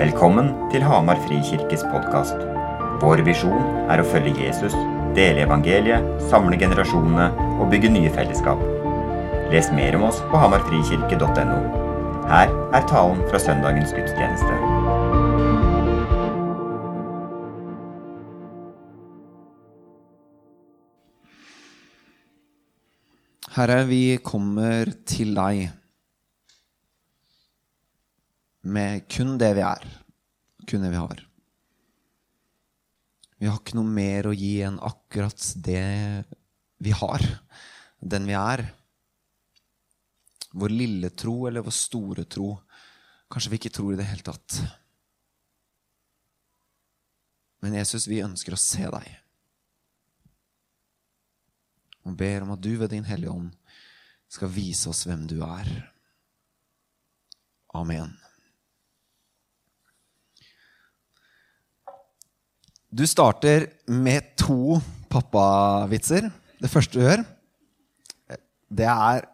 Velkommen til Hamar Frikirkes podkast. Vår visjon er å følge Jesus, dele evangeliet, samle generasjonene og bygge nye fellesskap. Les mer om oss på hamarfrikirke.no. Her er talen fra søndagens gudstjeneste. Herre, vi kommer til deg med kun det vi er, kun det vi har. Vi har ikke noe mer å gi enn akkurat det vi har, den vi er. Vår lille tro eller vår store tro. Kanskje vi ikke tror i det hele tatt. Men Jesus, vi ønsker å se deg. Og ber om at du ved Din Hellige Ånd skal vise oss hvem du er. Amen. Du starter med to pappavitser. Det første du gjør, det er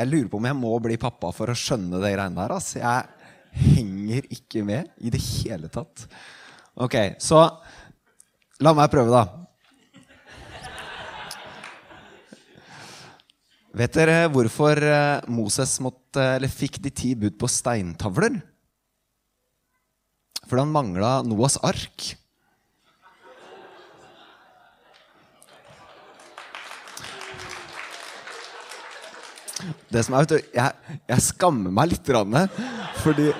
Jeg lurer på om jeg må bli pappa for å skjønne det greiene der. Altså. Jeg henger ikke med i det hele tatt. Ok, så la meg prøve, da. Vet dere hvorfor eh, Moses måtte, fikk de ti bud på steintavler? Fordi han mangla Noas ark. Det som er, vet du, jeg, jeg skammer meg litt, fordi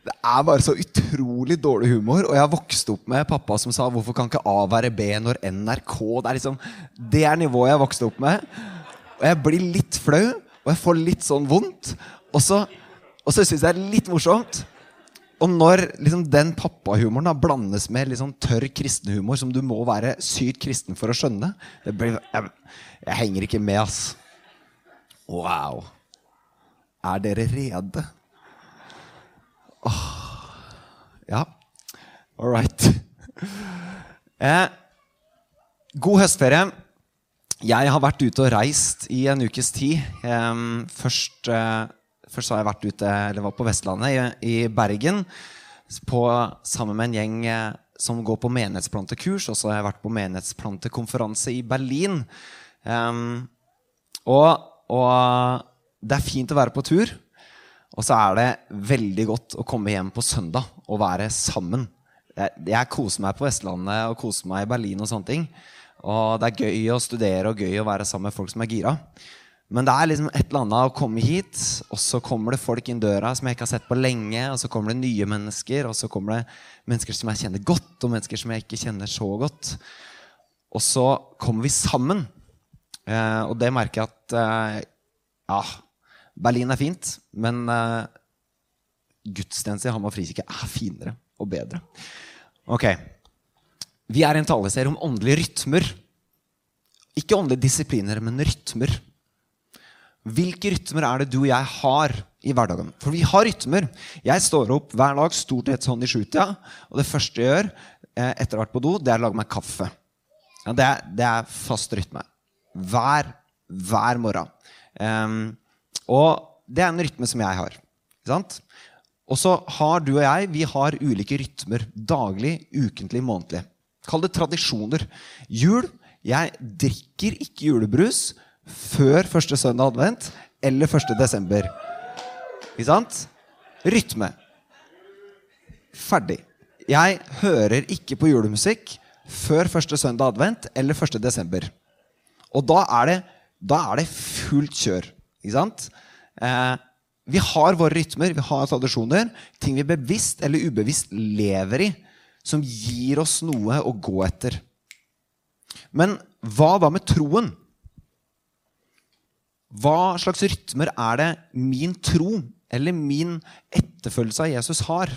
det er bare så utrolig dårlig humor. Og jeg har vokst opp med pappa som sa 'Hvorfor kan ikke A være B når NRK?' Det er liksom, det er nivået jeg har vokst opp med. Og jeg blir litt flau, og jeg får litt sånn vondt. Og så, og så syns jeg det er litt morsomt. Og når liksom, den pappahumoren blandes med liksom, tørr kristenhumor, som du må være sykt kristen for å skjønne det blir, jeg, jeg henger ikke med, ass. Wow. Er dere rede? Åh. Ja. All right. Eh, god høstferie. Jeg har vært ute og reist i en ukes tid. Eh, først, eh, først har jeg vært ute, eller var på Vestlandet, i, i Bergen. På, sammen med en gjeng eh, som går på menighetsplantekurs. Og så har jeg vært på menighetsplantekonferanse i Berlin. Og og det er fint å være på tur. Og så er det veldig godt å komme hjem på søndag og være sammen. Jeg, jeg koser meg på Vestlandet og koser meg i Berlin. Og sånne ting. Og det er gøy å studere og gøy å være sammen med folk som er gira. Men det er liksom et eller annet å komme hit, og så kommer det folk inn døra som jeg ikke har sett på lenge. Og så kommer det nye mennesker, og så kommer det mennesker som jeg kjenner godt, og mennesker som jeg ikke kjenner så godt. Og så kommer vi sammen. Eh, og det merker jeg at eh, Ja, Berlin er fint, men eh, gudstjeneste i Hamar frikirke er finere og bedre. Ok. Vi er i en taleserie om åndelige rytmer. Ikke åndelige disipliner, men rytmer. Hvilke rytmer er det du og jeg har i hverdagen? For vi har rytmer. Jeg står opp hver dag stort sett sånn i sjutida, og det første jeg gjør etter å ha vært på do, det er å lage meg kaffe. Ja, det, det er fast rytme hver, hver morgen. Um, og det er en rytme som jeg har. Og så har du og jeg vi har ulike rytmer. Daglig, ukentlig, månedlig. Kall det tradisjoner. Jul Jeg drikker ikke julebrus før første søndag advent eller første desember. Ikke sant? Rytme. Ferdig. Jeg hører ikke på julemusikk før første søndag advent eller første desember. Og da er det, da er det fullt kjør. Ikke sant? Eh, vi har våre rytmer, vi har tradisjoner. Ting vi bevisst eller ubevisst lever i, som gir oss noe å gå etter. Men hva da med troen? Hva slags rytmer er det min tro eller min etterfølgelse av Jesus har?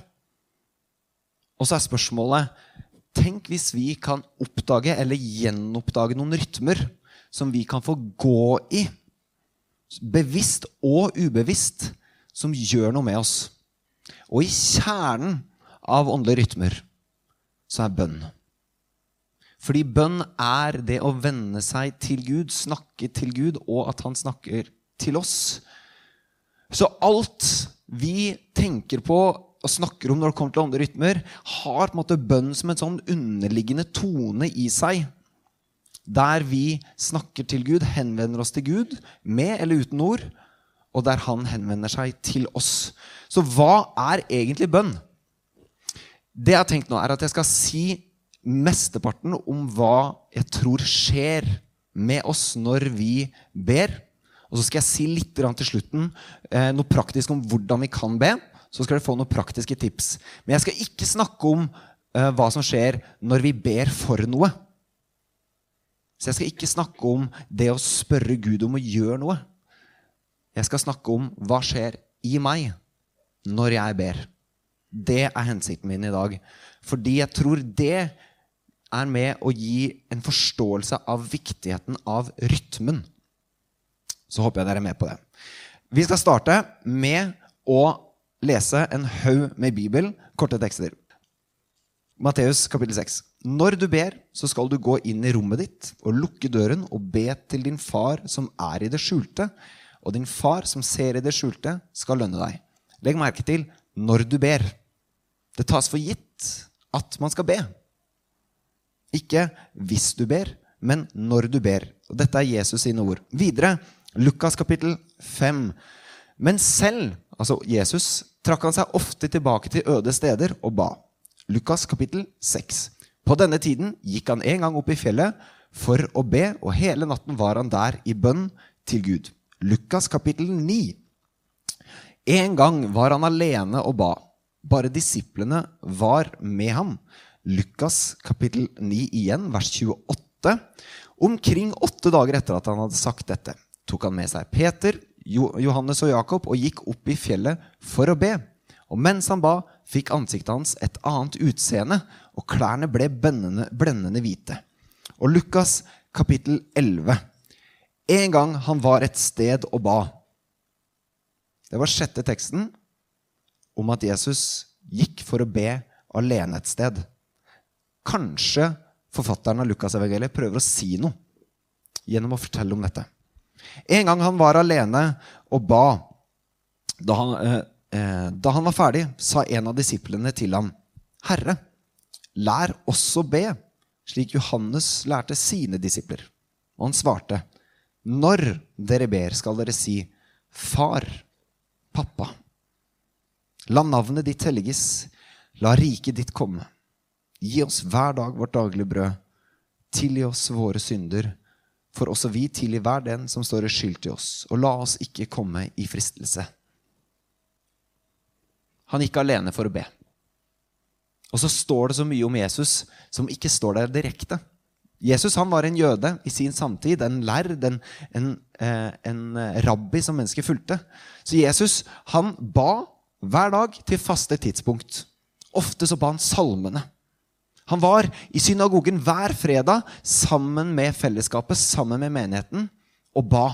Og så er spørsmålet Tenk hvis vi kan oppdage eller gjenoppdage noen rytmer som vi kan få gå i, bevisst og ubevisst, som gjør noe med oss. Og i kjernen av åndelige rytmer så er bønn. Fordi bønn er det å venne seg til Gud, snakke til Gud, og at han snakker til oss. Så alt vi tenker på og snakker om når det kommer til andre rytmer, har på en måte bønn som en sånn underliggende tone i seg. Der vi snakker til Gud, henvender oss til Gud, med eller uten ord, og der han henvender seg til oss. Så hva er egentlig bønn? Det jeg har tenkt nå, er at jeg skal si mesteparten om hva jeg tror skjer med oss når vi ber. Og så skal jeg si litt til slutten eh, noe praktisk om hvordan vi kan be. Så skal dere få noen praktiske tips. Men jeg skal ikke snakke om eh, hva som skjer når vi ber for noe. Så jeg skal ikke snakke om det å spørre Gud om å gjøre noe. Jeg skal snakke om hva skjer i meg når jeg ber. Det er hensikten min i dag. Fordi jeg tror det er med å gi en forståelse av viktigheten av rytmen. Så håper jeg dere er med på det. Vi skal starte med å lese en haug med Bibel, korte tekster. Matteus kapittel 6. Når du ber, så skal du gå inn i rommet ditt og lukke døren og be til din far som er i det skjulte, og din far som ser i det skjulte, skal lønne deg. Legg merke til når du ber. Det tas for gitt at man skal be. Ikke hvis du ber, men når du ber. Og dette er Jesus sine ord. Videre, Lukas kapittel 5. Men selv, altså Jesus, trakk han seg ofte tilbake til øde steder og ba. Lukas kapittel 6. På denne tiden gikk han en gang opp i fjellet for å be, og hele natten var han der i bønn til Gud. Lukas kapittel 9. En gang var han alene og ba. Bare disiplene var med ham. Lukas kapittel 9 igjen, vers 28. Omkring åtte dager etter at han hadde sagt dette, tok han med seg Peter, Johannes og Jakob og gikk opp i fjellet for å be. Og mens han ba, fikk ansiktet hans et annet utseende, og klærne ble blendende, blendende hvite. Og Lukas kapittel 11. En gang han var et sted og ba. Det var sjette teksten om at Jesus gikk for å be alene et sted. Kanskje forfatteren av Lukasevangeliet prøver å si noe gjennom å fortelle om dette. En gang han var alene og ba, da han, eh, da han var ferdig, sa en av disiplene til ham, 'Herre, lær oss å be', slik Johannes lærte sine disipler. Og han svarte, 'Når dere ber, skal dere si:" Far, pappa. La navnet ditt helliges. La riket ditt komme. Gi oss hver dag vårt daglige brød. Tilgi oss våre synder, for også vi tilgir hver den som står i skyld til oss. Og la oss ikke komme i fristelse. Han gikk alene for å be. Og så står det så mye om Jesus som ikke står der direkte. Jesus han var en jøde i sin samtid, en lærd, en, en, eh, en rabbi som mennesker fulgte. Så Jesus han ba hver dag til faste tidspunkt. Ofte så ba han salmene. Han var i synagogen hver fredag sammen med fellesskapet, sammen med menigheten, og ba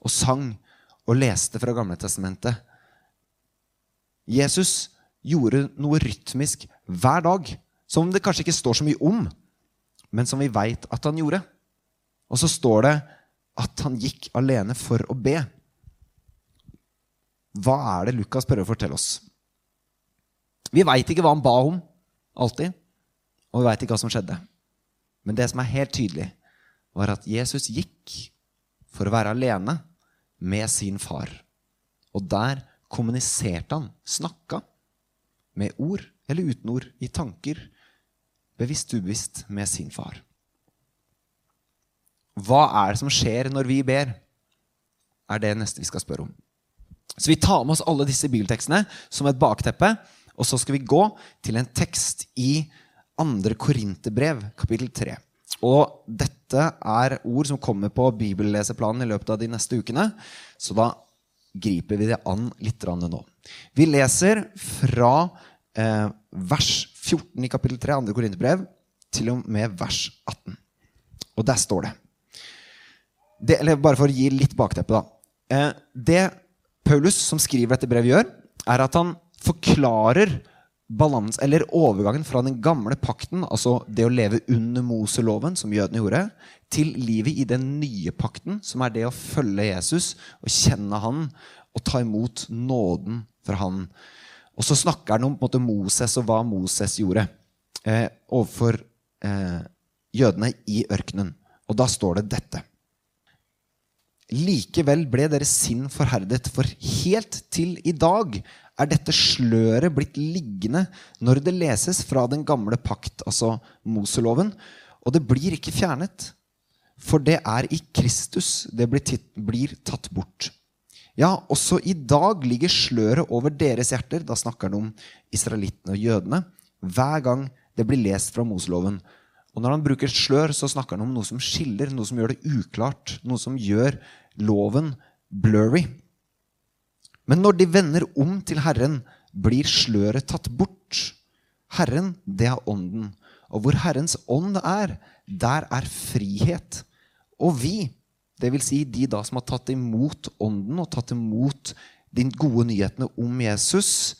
og sang og leste fra Gamle Testamentet. Jesus gjorde noe rytmisk hver dag, som det kanskje ikke står så mye om, men som vi veit at han gjorde. Og så står det at han gikk alene for å be. Hva er det Lukas prøver å fortelle oss? Vi veit ikke hva han ba om, alltid. Og vi veit ikke hva som skjedde. Men det som er helt tydelig, var at Jesus gikk for å være alene med sin far. Og der kommuniserte han, snakka, med ord eller uten ord, i tanker, bevisst ubevisst, med sin far. Hva er det som skjer når vi ber? Er det neste vi skal spørre om. Så vi tar med oss alle disse bibeltekstene som et bakteppe, og så skal vi gå til en tekst i 2. Korinterbrev, kapittel 3. Og dette er ord som kommer på bibelleseplanen i løpet av de neste ukene. Så da griper vi det an litt nå. Vi leser fra eh, vers 14 i kapittel 3, andre Korinterbrev, til og med vers 18. Og der står det, det Eller bare for å gi litt bakteppe, da. Eh, det Paulus, som skriver dette brevet, gjør, er at han forklarer balans, eller overgangen fra den gamle pakten, altså det å leve under Moseloven, som jødene gjorde, til livet i den nye pakten, som er det å følge Jesus og kjenne han og ta imot nåden fra han. Og så snakker han om måte, Moses og hva Moses gjorde eh, overfor eh, jødene i ørkenen. Og da står det dette. Likevel ble deres sinn forherdet, for helt til i dag er dette sløret blitt liggende når det leses fra den gamle pakt, altså Moseloven, og det blir ikke fjernet. For det er i Kristus det blir, tatt bort. Ja, også i dag ligger sløret over deres hjerter. Da snakker han om israelittene og jødene. Hver gang det blir lest fra Moseloven. Og når han bruker slør, så snakker han om noe som skiller, noe som gjør det uklart. Noe som gjør loven blurry. Men når de vender om til Herren, blir sløret tatt bort. Herren, det er Ånden. Og hvor Herrens ånd er, der er frihet. Og vi, dvs. Si de da som har tatt imot Ånden og tatt imot de gode nyhetene om Jesus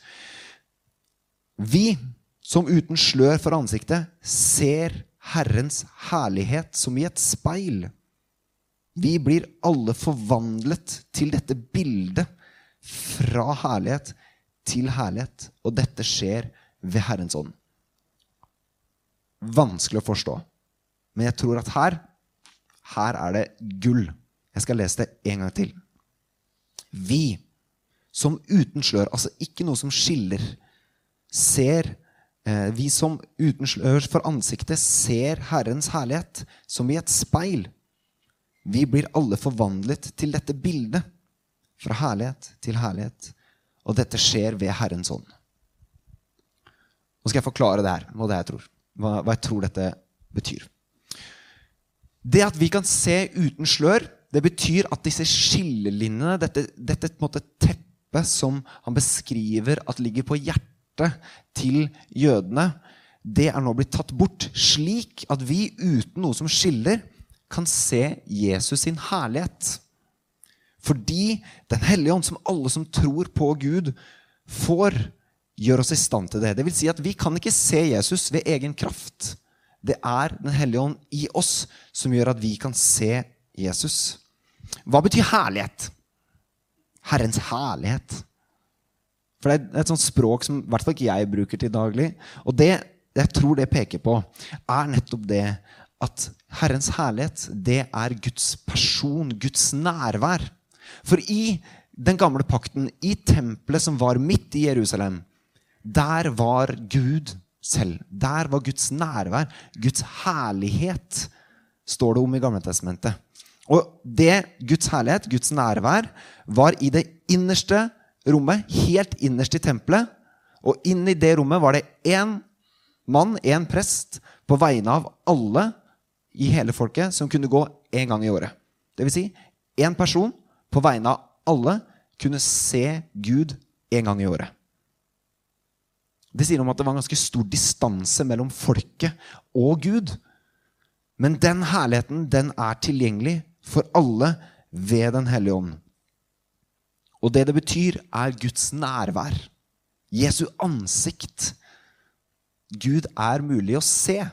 Vi som uten slør for ansiktet ser Herrens herlighet som i et speil. Vi blir alle forvandlet til dette bildet fra herlighet til herlighet. Og dette skjer ved Herrens ånd. Vanskelig å forstå. Men jeg tror at her her er det gull. Jeg skal lese det en gang til. Vi som uten slør, altså ikke noe som skiller, ser eh, Vi som uten slør for ansiktet ser Herrens herlighet som i et speil. Vi blir alle forvandlet til dette bildet. Fra herlighet til herlighet. Og dette skjer ved Herrens ånd. Nå skal jeg forklare det her, hva, det jeg tror. Hva, hva jeg tror dette betyr. Det at vi kan se uten slør, det betyr at disse skillelinjene, dette, dette teppet som han beskriver at ligger på hjertet til jødene, det er nå blitt tatt bort, slik at vi uten noe som skiller, kan se Jesus sin herlighet. Fordi Den hellige ånd, som alle som tror på Gud, får, gjør oss i stand til det. Det vil si at vi kan ikke se Jesus ved egen kraft. Det er Den hellige ånd i oss som gjør at vi kan se Jesus. Hva betyr herlighet? Herrens herlighet. For det er et sånt språk som i hvert fall ikke jeg bruker til daglig. Og det jeg tror det peker på, er nettopp det at Herrens herlighet, det er Guds person, Guds nærvær. For i den gamle pakten, i tempelet som var midt i Jerusalem, der var Gud selv. Der var Guds nærvær, Guds herlighet, står det om i Gamle Testamentet. Og det Guds herlighet, Guds nærvær, var i det innerste rommet, helt innerst i tempelet. Og inn i det rommet var det én mann, én prest, på vegne av alle i hele folket som kunne gå én gang i året. Det vil si én person på vegne av alle kunne se Gud en gang i året. Det sier om at det var en ganske stor distanse mellom folket og Gud. Men den herligheten, den er tilgjengelig for alle ved Den hellige ånd. Og det det betyr, er Guds nærvær. Jesu ansikt. Gud er mulig å se.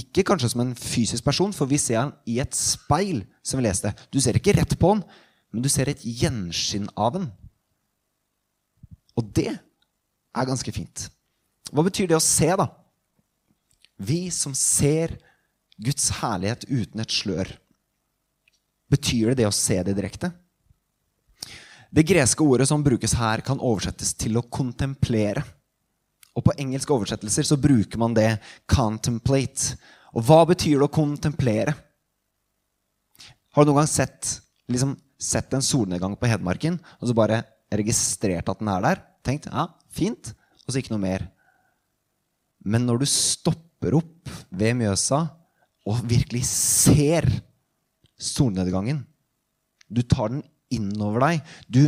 Ikke kanskje som en fysisk person, for vi ser han i et speil, som vi leste. Du ser ikke rett på han, men du ser et gjenskinn av han. Og det er ganske fint. Hva betyr det å se, da? Vi som ser Guds herlighet uten et slør. Betyr det det å se det direkte? Det greske ordet som brukes her, kan oversettes til å kontemplere. Og På engelske oversettelser så bruker man det 'contemplate'. Og hva betyr det å kontemplere? Har du noen gang sett, liksom, sett en solnedgang på Hedmarken og så bare registrert at den er der? Tenkt ja, fint, og så ikke noe mer. Men når du stopper opp ved Mjøsa og virkelig ser solnedgangen Du tar den innover deg. Du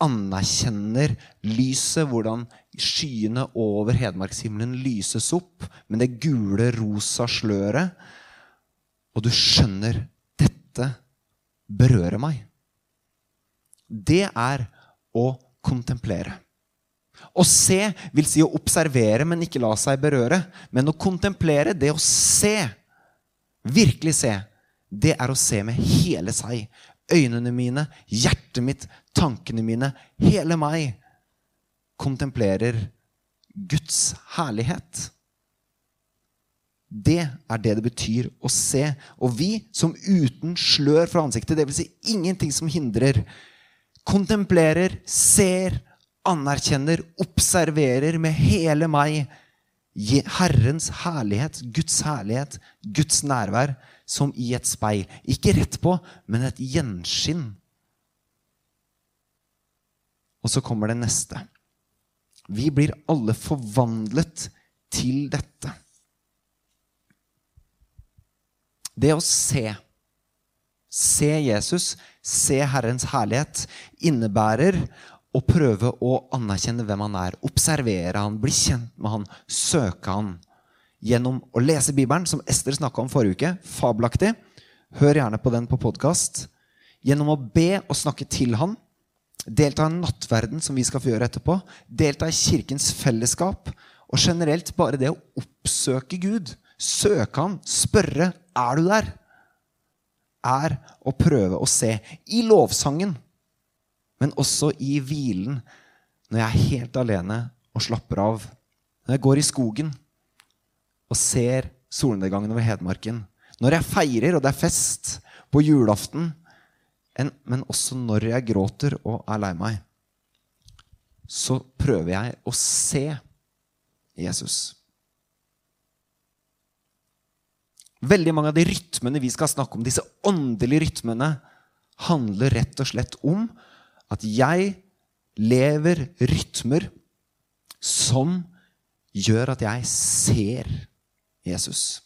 anerkjenner lyset, hvordan skyene over hedmarkshimmelen lyses opp med det gule, rosa sløret. Og du skjønner dette berører meg. Det er å kontemplere. Å se vil si å observere, men ikke la seg berøre. Men å kontemplere, det å se, virkelig se, det er å se med hele seg. Øynene mine, hjertet mitt, tankene mine, hele meg. kontemplerer Guds herlighet. Det er det det betyr å se. Og vi som uten slør fra ansiktet, dvs. Si ingenting som hindrer, kontemplerer, ser, anerkjenner, observerer med hele meg Herrens herlighet, Guds herlighet, Guds nærvær, som i et speil. Ikke rett på, men et gjenskinn. Og så kommer det neste. Vi blir alle forvandlet til dette. Det å se, se Jesus, se Herrens herlighet, innebærer å prøve å anerkjenne hvem han er, observere han, bli kjent med han, søke han. Gjennom å lese Bibelen, som Ester snakka om forrige uke. Fabelaktig. Hør gjerne på den på podkast. Gjennom å be og snakke til han. Delta i nattverden, som vi skal få gjøre etterpå. Delta i kirkens fellesskap. Og generelt bare det å oppsøke Gud. Søke han, spørre er du der, er å prøve å se. I lovsangen men også i hvilen når jeg er helt alene og slapper av. Når jeg går i skogen og ser solnedgangen over Hedmarken. Når jeg feirer, og det er fest på julaften. Men også når jeg gråter og er lei meg. Så prøver jeg å se Jesus. Veldig mange av de rytmene vi skal snakke om, disse åndelige rytmene, handler rett og slett om at jeg lever rytmer som gjør at jeg ser Jesus.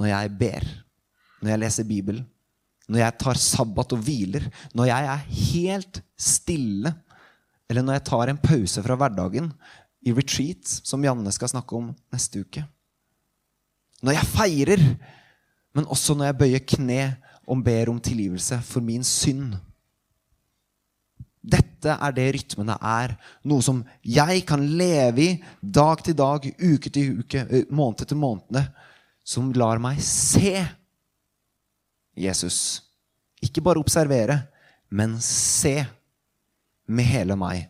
Når jeg ber, når jeg leser Bibelen, når jeg tar sabbat og hviler, når jeg er helt stille, eller når jeg tar en pause fra hverdagen i retreat, som Janne skal snakke om neste uke. Når jeg feirer, men også når jeg bøyer kne og ber om tilgivelse for min synd. Dette er det rytmene er. Noe som jeg kan leve i dag til dag, uke til uke, måned til måned. Som lar meg se Jesus. Ikke bare observere, men se med hele meg.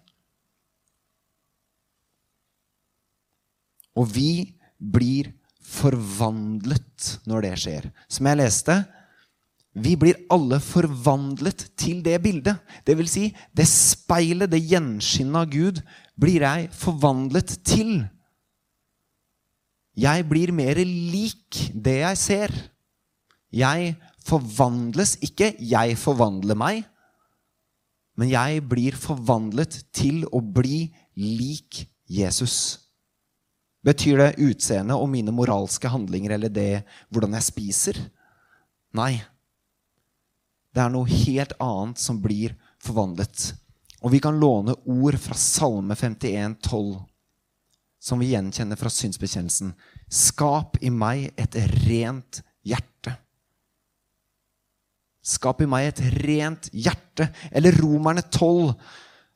Og vi blir forvandlet når det skjer. Som jeg leste, vi blir alle forvandlet til det bildet. Det vil si, det speilet, det gjenskinnet av Gud, blir jeg forvandlet til. Jeg blir mer lik det jeg ser. Jeg forvandles ikke 'jeg forvandler meg', men jeg blir forvandlet til å bli lik Jesus. Betyr det utseendet og mine moralske handlinger eller det hvordan jeg spiser? Nei. Det er noe helt annet som blir forvandlet. Og vi kan låne ord fra Salme 51, 12, som vi gjenkjenner fra synsbekjennelsen. Skap i meg et rent hjerte. Skap i meg et rent hjerte. Eller Romerne 12,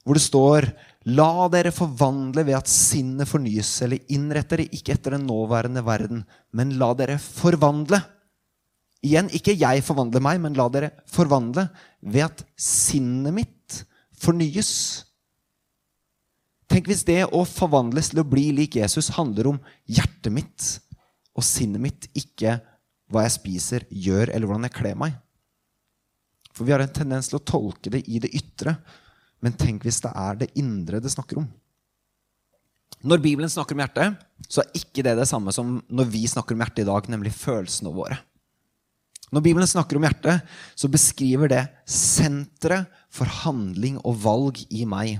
hvor det står La dere forvandle ved at sinnet fornyes, eller innrett dere ikke etter den nåværende verden, men la dere forvandle Igjen, ikke jeg forvandler meg, men la dere forvandle ved at sinnet mitt fornyes. Tenk hvis det å forvandles til å bli lik Jesus handler om hjertet mitt og sinnet mitt, ikke hva jeg spiser, gjør, eller hvordan jeg kler meg. For vi har en tendens til å tolke det i det ytre. Men tenk hvis det er det indre det snakker om. Når Bibelen snakker om hjertet, så er ikke det det samme som når vi snakker om hjertet i dag, nemlig følelsene våre. Når Bibelen snakker om hjertet, så beskriver det senteret for handling og valg i meg.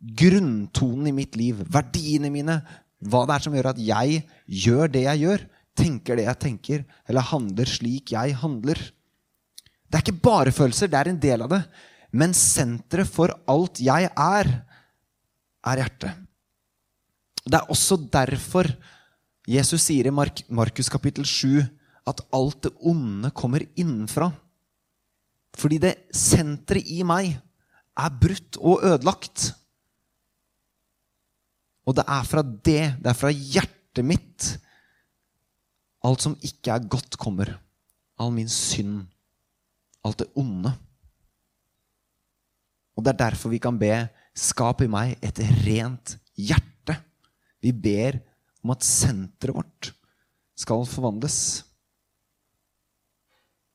Grunntonen i mitt liv, verdiene mine, hva det er som gjør at jeg gjør det jeg gjør, tenker det jeg tenker, eller handler slik jeg handler. Det er ikke bare følelser, det er en del av det. Men senteret for alt jeg er, er hjertet. Det er også derfor Jesus sier i Markus kapittel 7 at alt det onde kommer innenfra. Fordi det senteret i meg er brutt og ødelagt. Og det er fra det, det er fra hjertet mitt, alt som ikke er godt, kommer. All min synd. Alt det onde. Og det er derfor vi kan be skap i meg et rent hjerte. Vi ber om at senteret vårt skal forvandles.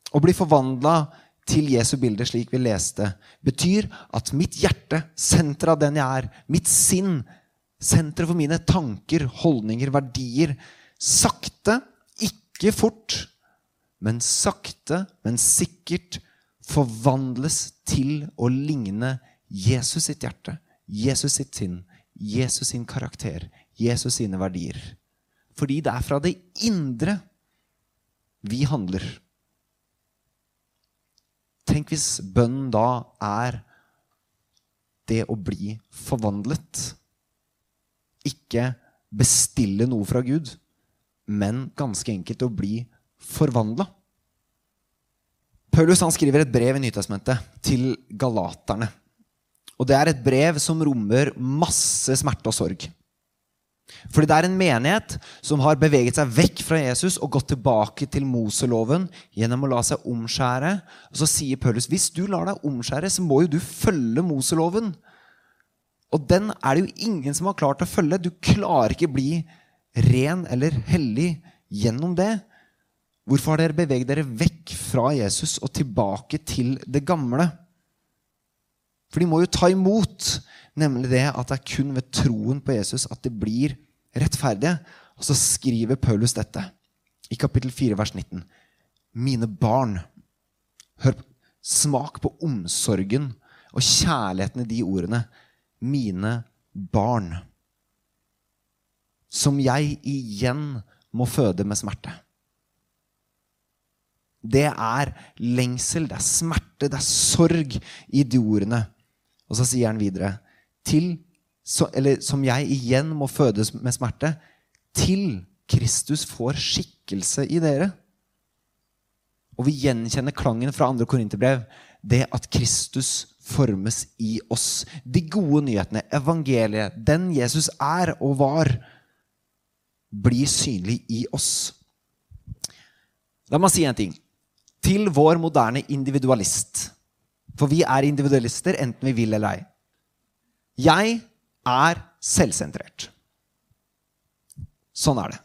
Å bli forvandla til Jesu bilde, slik vi leste, betyr at mitt hjerte, senteret av den jeg er, mitt sinn, senteret for mine tanker, holdninger, verdier, sakte, ikke fort, men sakte, men sikkert forvandles til å ligne Jesus sitt hjerte, Jesus sitt sinn, Jesus sin karakter, Jesus sine verdier. Fordi det er fra det indre vi handler. Tenk hvis bønnen da er det å bli forvandlet. Ikke bestille noe fra Gud, men ganske enkelt å bli forvandla. Paulus han skriver et brev i Nytestamentet til galaterne. Og det er et brev som rommer masse smerte og sorg. Fordi det er en menighet som har beveget seg vekk fra Jesus og gått tilbake til Moseloven gjennom å la seg omskjære. Og så sier Paulus hvis du lar deg omskjære, så må jo du følge Moseloven. Og den er det jo ingen som har klart å følge. Du klarer ikke bli ren eller hellig gjennom det. Hvorfor har dere beveget dere vekk fra Jesus og tilbake til det gamle? For de må jo ta imot nemlig det at det er kun ved troen på Jesus at det blir rettferdige. Og så skriver Paulus dette i kapittel 4, vers 19. Mine barn, hør smak på omsorgen og kjærligheten i de ordene. Mine barn. Som jeg igjen må føde med smerte. Det er lengsel, det er smerte, det er sorg i de ordene. Og så sier han videre til, eller, Som jeg igjen må fødes med smerte, til Kristus får skikkelse i dere. Og vi gjenkjenner klangen fra andre korinterbrev. Det at Kristus formes i oss. De gode nyhetene, evangeliet, den Jesus er og var, blir synlig i oss. La meg si en ting. Til vår moderne individualist. For vi er individualister enten vi vil eller ei. Jeg er selvsentrert. Sånn er det.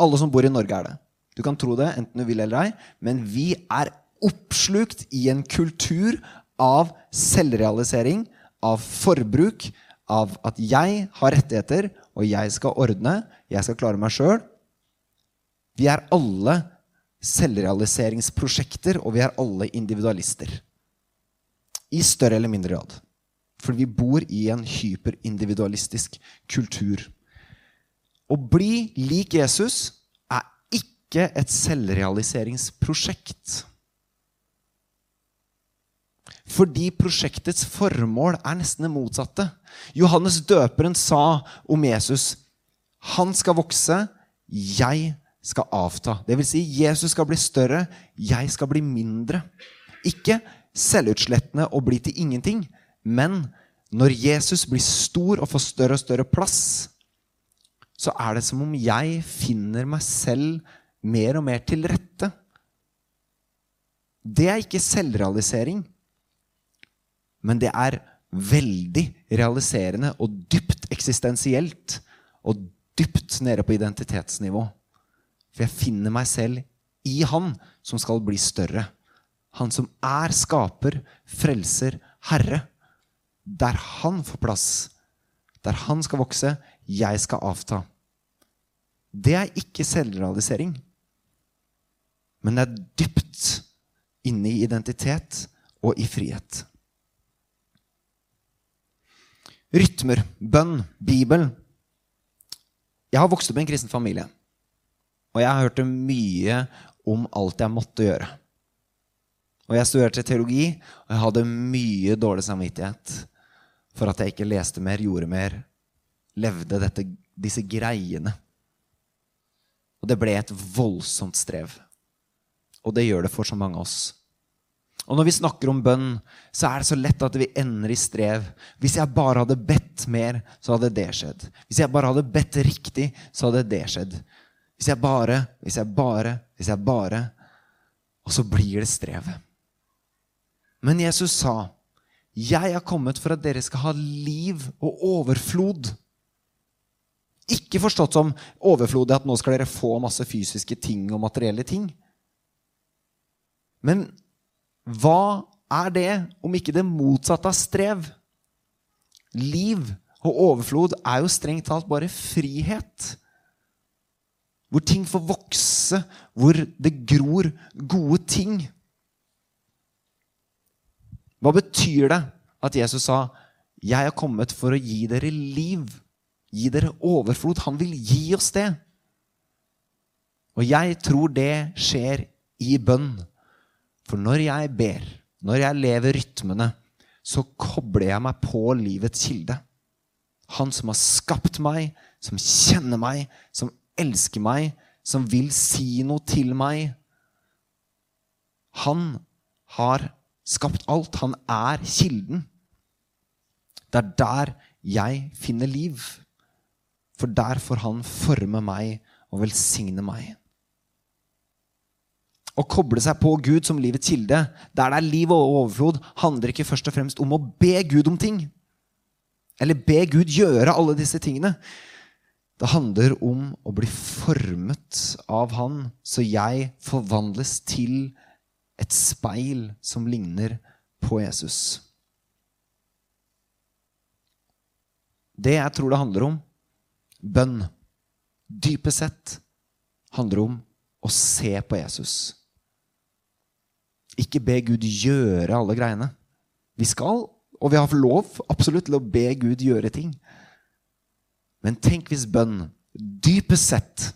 Alle som bor i Norge, er det. Du kan tro det, enten du vil eller ei, men vi er oppslukt i en kultur av selvrealisering, av forbruk, av at jeg har rettigheter, og jeg skal ordne, jeg skal klare meg sjøl. Vi er alle selvrealiseringsprosjekter, og vi er alle individualister. I større eller mindre grad. Fordi vi bor i en hyperindividualistisk kultur. Å bli lik Jesus er ikke et selvrealiseringsprosjekt. Fordi prosjektets formål er nesten det motsatte. Johannes døperen sa om Jesus han skal vokse, jeg skal avta. Det vil si, Jesus skal bli større, jeg skal bli mindre. Ikke selvutslettende og bli til ingenting. Men når Jesus blir stor og får større og større plass, så er det som om jeg finner meg selv mer og mer til rette. Det er ikke selvrealisering, men det er veldig realiserende og dypt eksistensielt og dypt nede på identitetsnivå. For jeg finner meg selv i Han som skal bli større. Han som er skaper, frelser, herre. Der han får plass, der han skal vokse, jeg skal avta. Det er ikke selvrealisering. Men det er dypt inne i identitet og i frihet. Rytmer, bønn, Bibel. Jeg har vokst opp i en kristen familie. Og jeg har hørt mye om alt jeg måtte gjøre. Og jeg studerte teologi, og jeg hadde mye dårlig samvittighet for at jeg ikke leste mer, gjorde mer, levde dette, disse greiene. Og det ble et voldsomt strev. Og det gjør det for så mange av oss. Og når vi snakker om bønn, så er det så lett at vi ender i strev. Hvis jeg bare hadde bedt mer, så hadde det skjedd. Hvis jeg bare hadde bedt riktig, så hadde det skjedd. Hvis jeg bare, hvis jeg bare, hvis jeg bare Og så blir det strev. Men Jesus sa, Jeg er kommet for at dere skal ha liv og overflod. Ikke forstått som overflod at nå skal dere få masse fysiske ting og materielle ting. Men hva er det om ikke det motsatte av strev? Liv og overflod er jo strengt talt bare frihet. Hvor ting får vokse, hvor det gror gode ting. Hva betyr det at Jesus sa, 'Jeg er kommet for å gi dere liv'? Gi dere overflod. Han vil gi oss det. Og jeg tror det skjer i bønn. For når jeg ber, når jeg lever rytmene, så kobler jeg meg på livets kilde. Han som har skapt meg, som kjenner meg, som elsker meg, som vil si noe til meg. Han har skapt alt. Han er kilden. Det er der jeg finner liv. For der får han forme meg og velsigne meg. Å koble seg på Gud som livets kilde, der det er liv og overflod, handler ikke først og fremst om å be Gud om ting. Eller be Gud gjøre alle disse tingene. Det handler om å bli formet av Han, så jeg forvandles til et speil som ligner på Jesus. Det jeg tror det handler om, bønn, dypest sett handler om å se på Jesus. Ikke be Gud gjøre alle greiene. Vi skal, og vi har lov absolutt til å be Gud gjøre ting. Men tenk hvis bønn dypest sett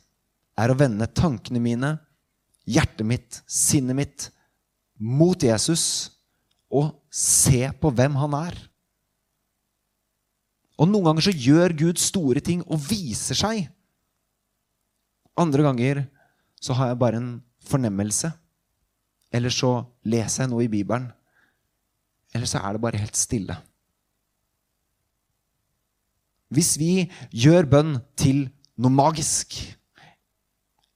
er å vende tankene mine, hjertet mitt, sinnet mitt mot Jesus og se på hvem han er. Og noen ganger så gjør Gud store ting og viser seg. Andre ganger så har jeg bare en fornemmelse. Eller så leser jeg noe i Bibelen. Eller så er det bare helt stille. Hvis vi gjør bønn til noe magisk,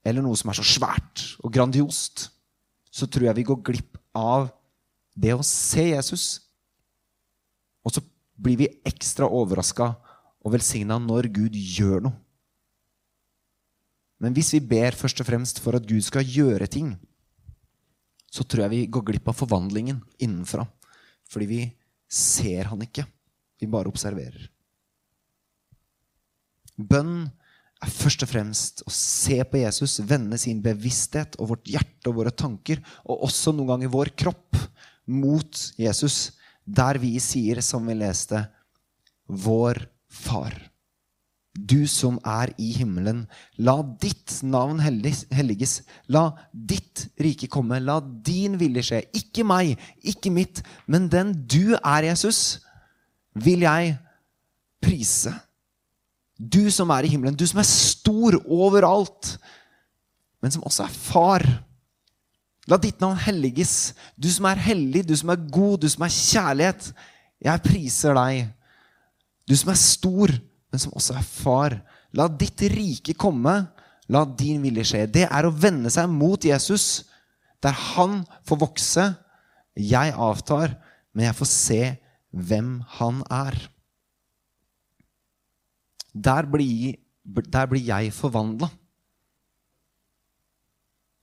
eller noe som er så svært og grandiost, så tror jeg vi går glipp av det å se Jesus. Og så blir vi ekstra overraska og velsigna når Gud gjør noe. Men hvis vi ber først og fremst for at Gud skal gjøre ting, så tror jeg vi går glipp av forvandlingen innenfra. Fordi vi ser han ikke. Vi bare observerer. Bønn er først og fremst å se på Jesus, vende sin bevissthet og vårt hjerte og våre tanker, og også noen ganger vår kropp, mot Jesus, der vi sier, som vi leste, Vår Far. Du som er i himmelen, la ditt navn helliges. La ditt rike komme. La din vilje skje. Ikke meg, ikke mitt, men den du er, Jesus, vil jeg prise. Du som er i himmelen, du som er stor overalt, men som også er far. La ditt navn helliges. Du som er hellig, du som er god, du som er kjærlighet. Jeg priser deg. Du som er stor, men som også er far. La ditt rike komme. La din vilje skje. Det er å vende seg mot Jesus, der han får vokse. Jeg avtar, men jeg får se hvem han er. Der blir, der blir jeg forvandla.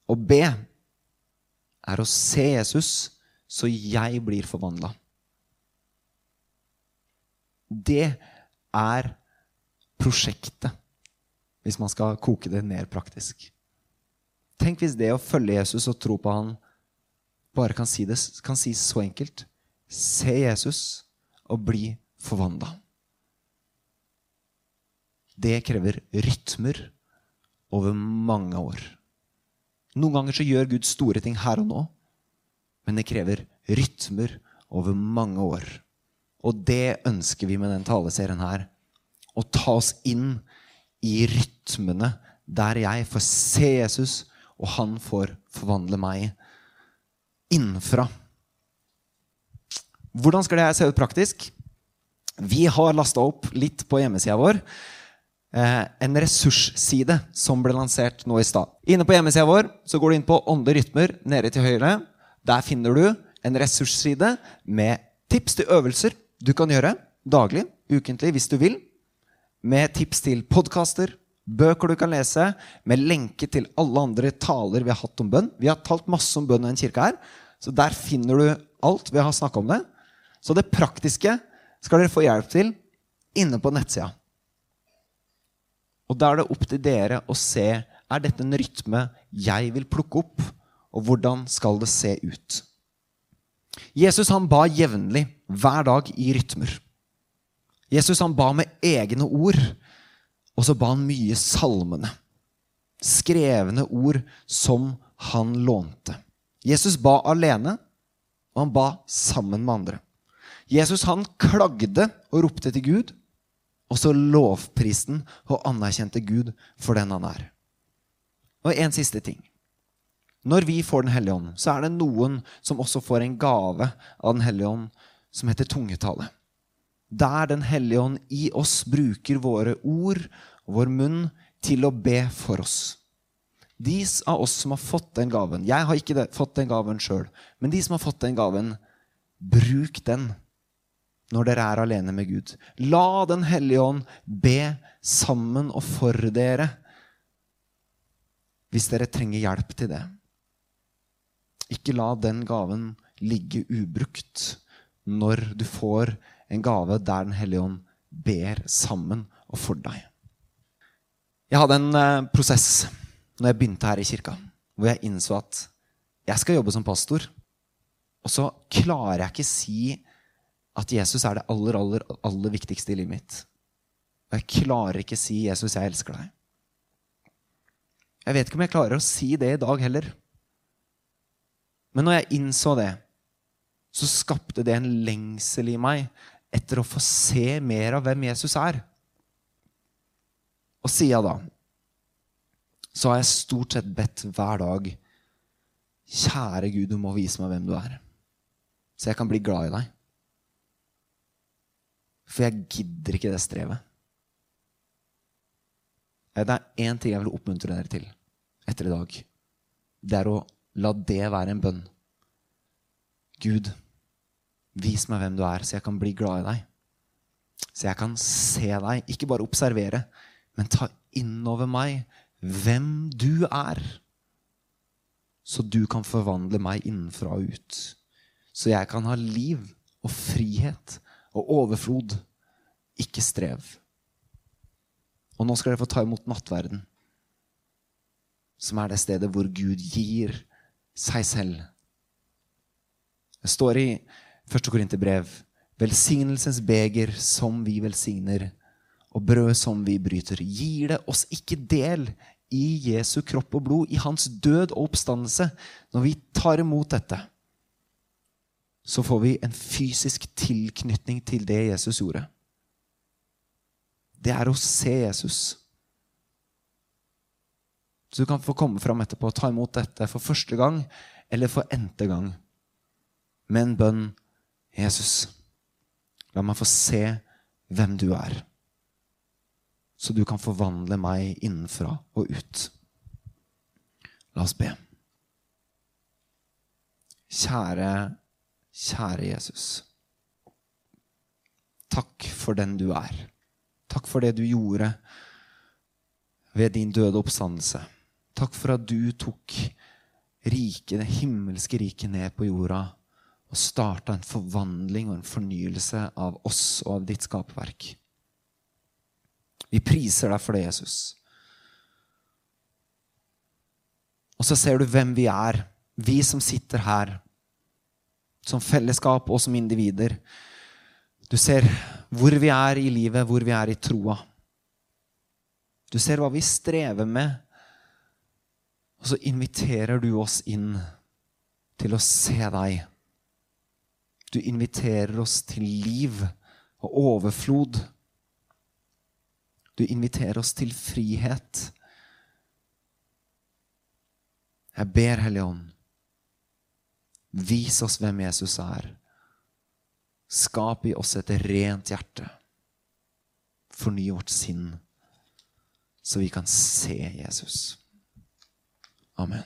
Å be er å se Jesus så jeg blir forvandla. Det er prosjektet, hvis man skal koke det ned praktisk. Tenk hvis det å følge Jesus og tro på han bare kan si det så enkelt. Se Jesus og bli forvandla. Det krever rytmer over mange år. Noen ganger så gjør Gud store ting her og nå, men det krever rytmer over mange år. Og det ønsker vi med den taleserien her. Å ta oss inn i rytmene der jeg får se Jesus, og han får forvandle meg innenfra. Hvordan skal det se ut praktisk? Vi har lasta opp litt på hjemmesida vår. Eh, en ressursside som ble lansert nå i stad. Inne på hjemmesida vår så går du inn på Åndelige rytmer nede til høyre. Der finner du en ressursside med Tips til øvelser du kan gjøre daglig, ukentlig, hvis du vil. Med tips til podkaster, bøker du kan lese, med lenke til alle andre taler vi har hatt om bønn. Vi har talt masse om bønn i en kirke her, så der finner du alt vi har snakka om det. Så det praktiske skal dere få hjelp til inne på nettsida. Og da er det opp til dere å se er dette en rytme jeg vil plukke opp, og hvordan skal det se ut. Jesus han ba jevnlig, hver dag, i rytmer. Jesus han ba med egne ord, og så ba han mye salmene. Skrevne ord som han lånte. Jesus ba alene, og han ba sammen med andre. Jesus han klagde og ropte til Gud, og så lovpriste og anerkjente Gud for den han er. Og en siste ting. Når vi får Den hellige ånd, så er det noen som også får en gave av Den hellige ånd som heter tungetale. Der Den hellige ånd i oss bruker våre ord og vår munn til å be for oss. De av oss som har fått den gaven Jeg har ikke fått den gaven sjøl, men de som har fått den gaven, bruk den når dere er alene med Gud. La Den hellige ånd be sammen og for dere hvis dere trenger hjelp til det. Ikke la den gaven ligge ubrukt når du får en gave der Den hellige ånd ber sammen og for deg. Jeg hadde en eh, prosess når jeg begynte her i kirka, hvor jeg innså at jeg skal jobbe som pastor. Og så klarer jeg ikke si at Jesus er det aller, aller, aller viktigste i livet mitt. Og jeg klarer ikke si 'Jesus, jeg elsker deg'. Jeg vet ikke om jeg klarer å si det i dag heller. Men når jeg innså det, så skapte det en lengsel i meg etter å få se mer av hvem Jesus er. Og siden da så har jeg stort sett bedt hver dag Kjære Gud, du må vise meg hvem du er, så jeg kan bli glad i deg. For jeg gidder ikke det strevet. Det er én ting jeg vil oppmuntre dere til etter i dag. Det er å la det være en bønn. Gud, vis meg hvem du er, så jeg kan bli glad i deg. Så jeg kan se deg, ikke bare observere, men ta innover meg hvem du er. Så du kan forvandle meg innenfra og ut. Så jeg kan ha liv og frihet og overflod, ikke strev. Og nå skal dere få ta imot nattverden, som er det stedet hvor Gud gir seg selv. Det står i 1. Korinterbrev velsignelsens beger som vi velsigner, og brød som vi bryter. Gir det oss ikke del i Jesu kropp og blod, i hans død og oppstandelse? Når vi tar imot dette, så får vi en fysisk tilknytning til det Jesus gjorde det er å se Jesus. Så du kan få komme fram etterpå og ta imot dette for første gang eller for n-te gang. Med en bønn Jesus, la meg få se hvem du er. Så du kan forvandle meg innenfra og ut. La oss be. Kjære, kjære Jesus. Takk for den du er. Takk for det du gjorde ved din døde oppstandelse. Takk for at du tok rike, det himmelske riket ned på jorda og starta en forvandling og en fornyelse av oss og av ditt skaperverk. Vi priser deg for det, Jesus. Og så ser du hvem vi er, vi som sitter her, som fellesskap og som individer. Du ser hvor vi er i livet, hvor vi er i troa. Du ser hva vi strever med, og så inviterer du oss inn til å se deg. Du inviterer oss til liv og overflod. Du inviterer oss til frihet. Jeg ber, Hellige Ånd, vis oss hvem Jesus er. Skap i oss et rent hjerte. Forny vårt sinn, så vi kan se Jesus. Amen.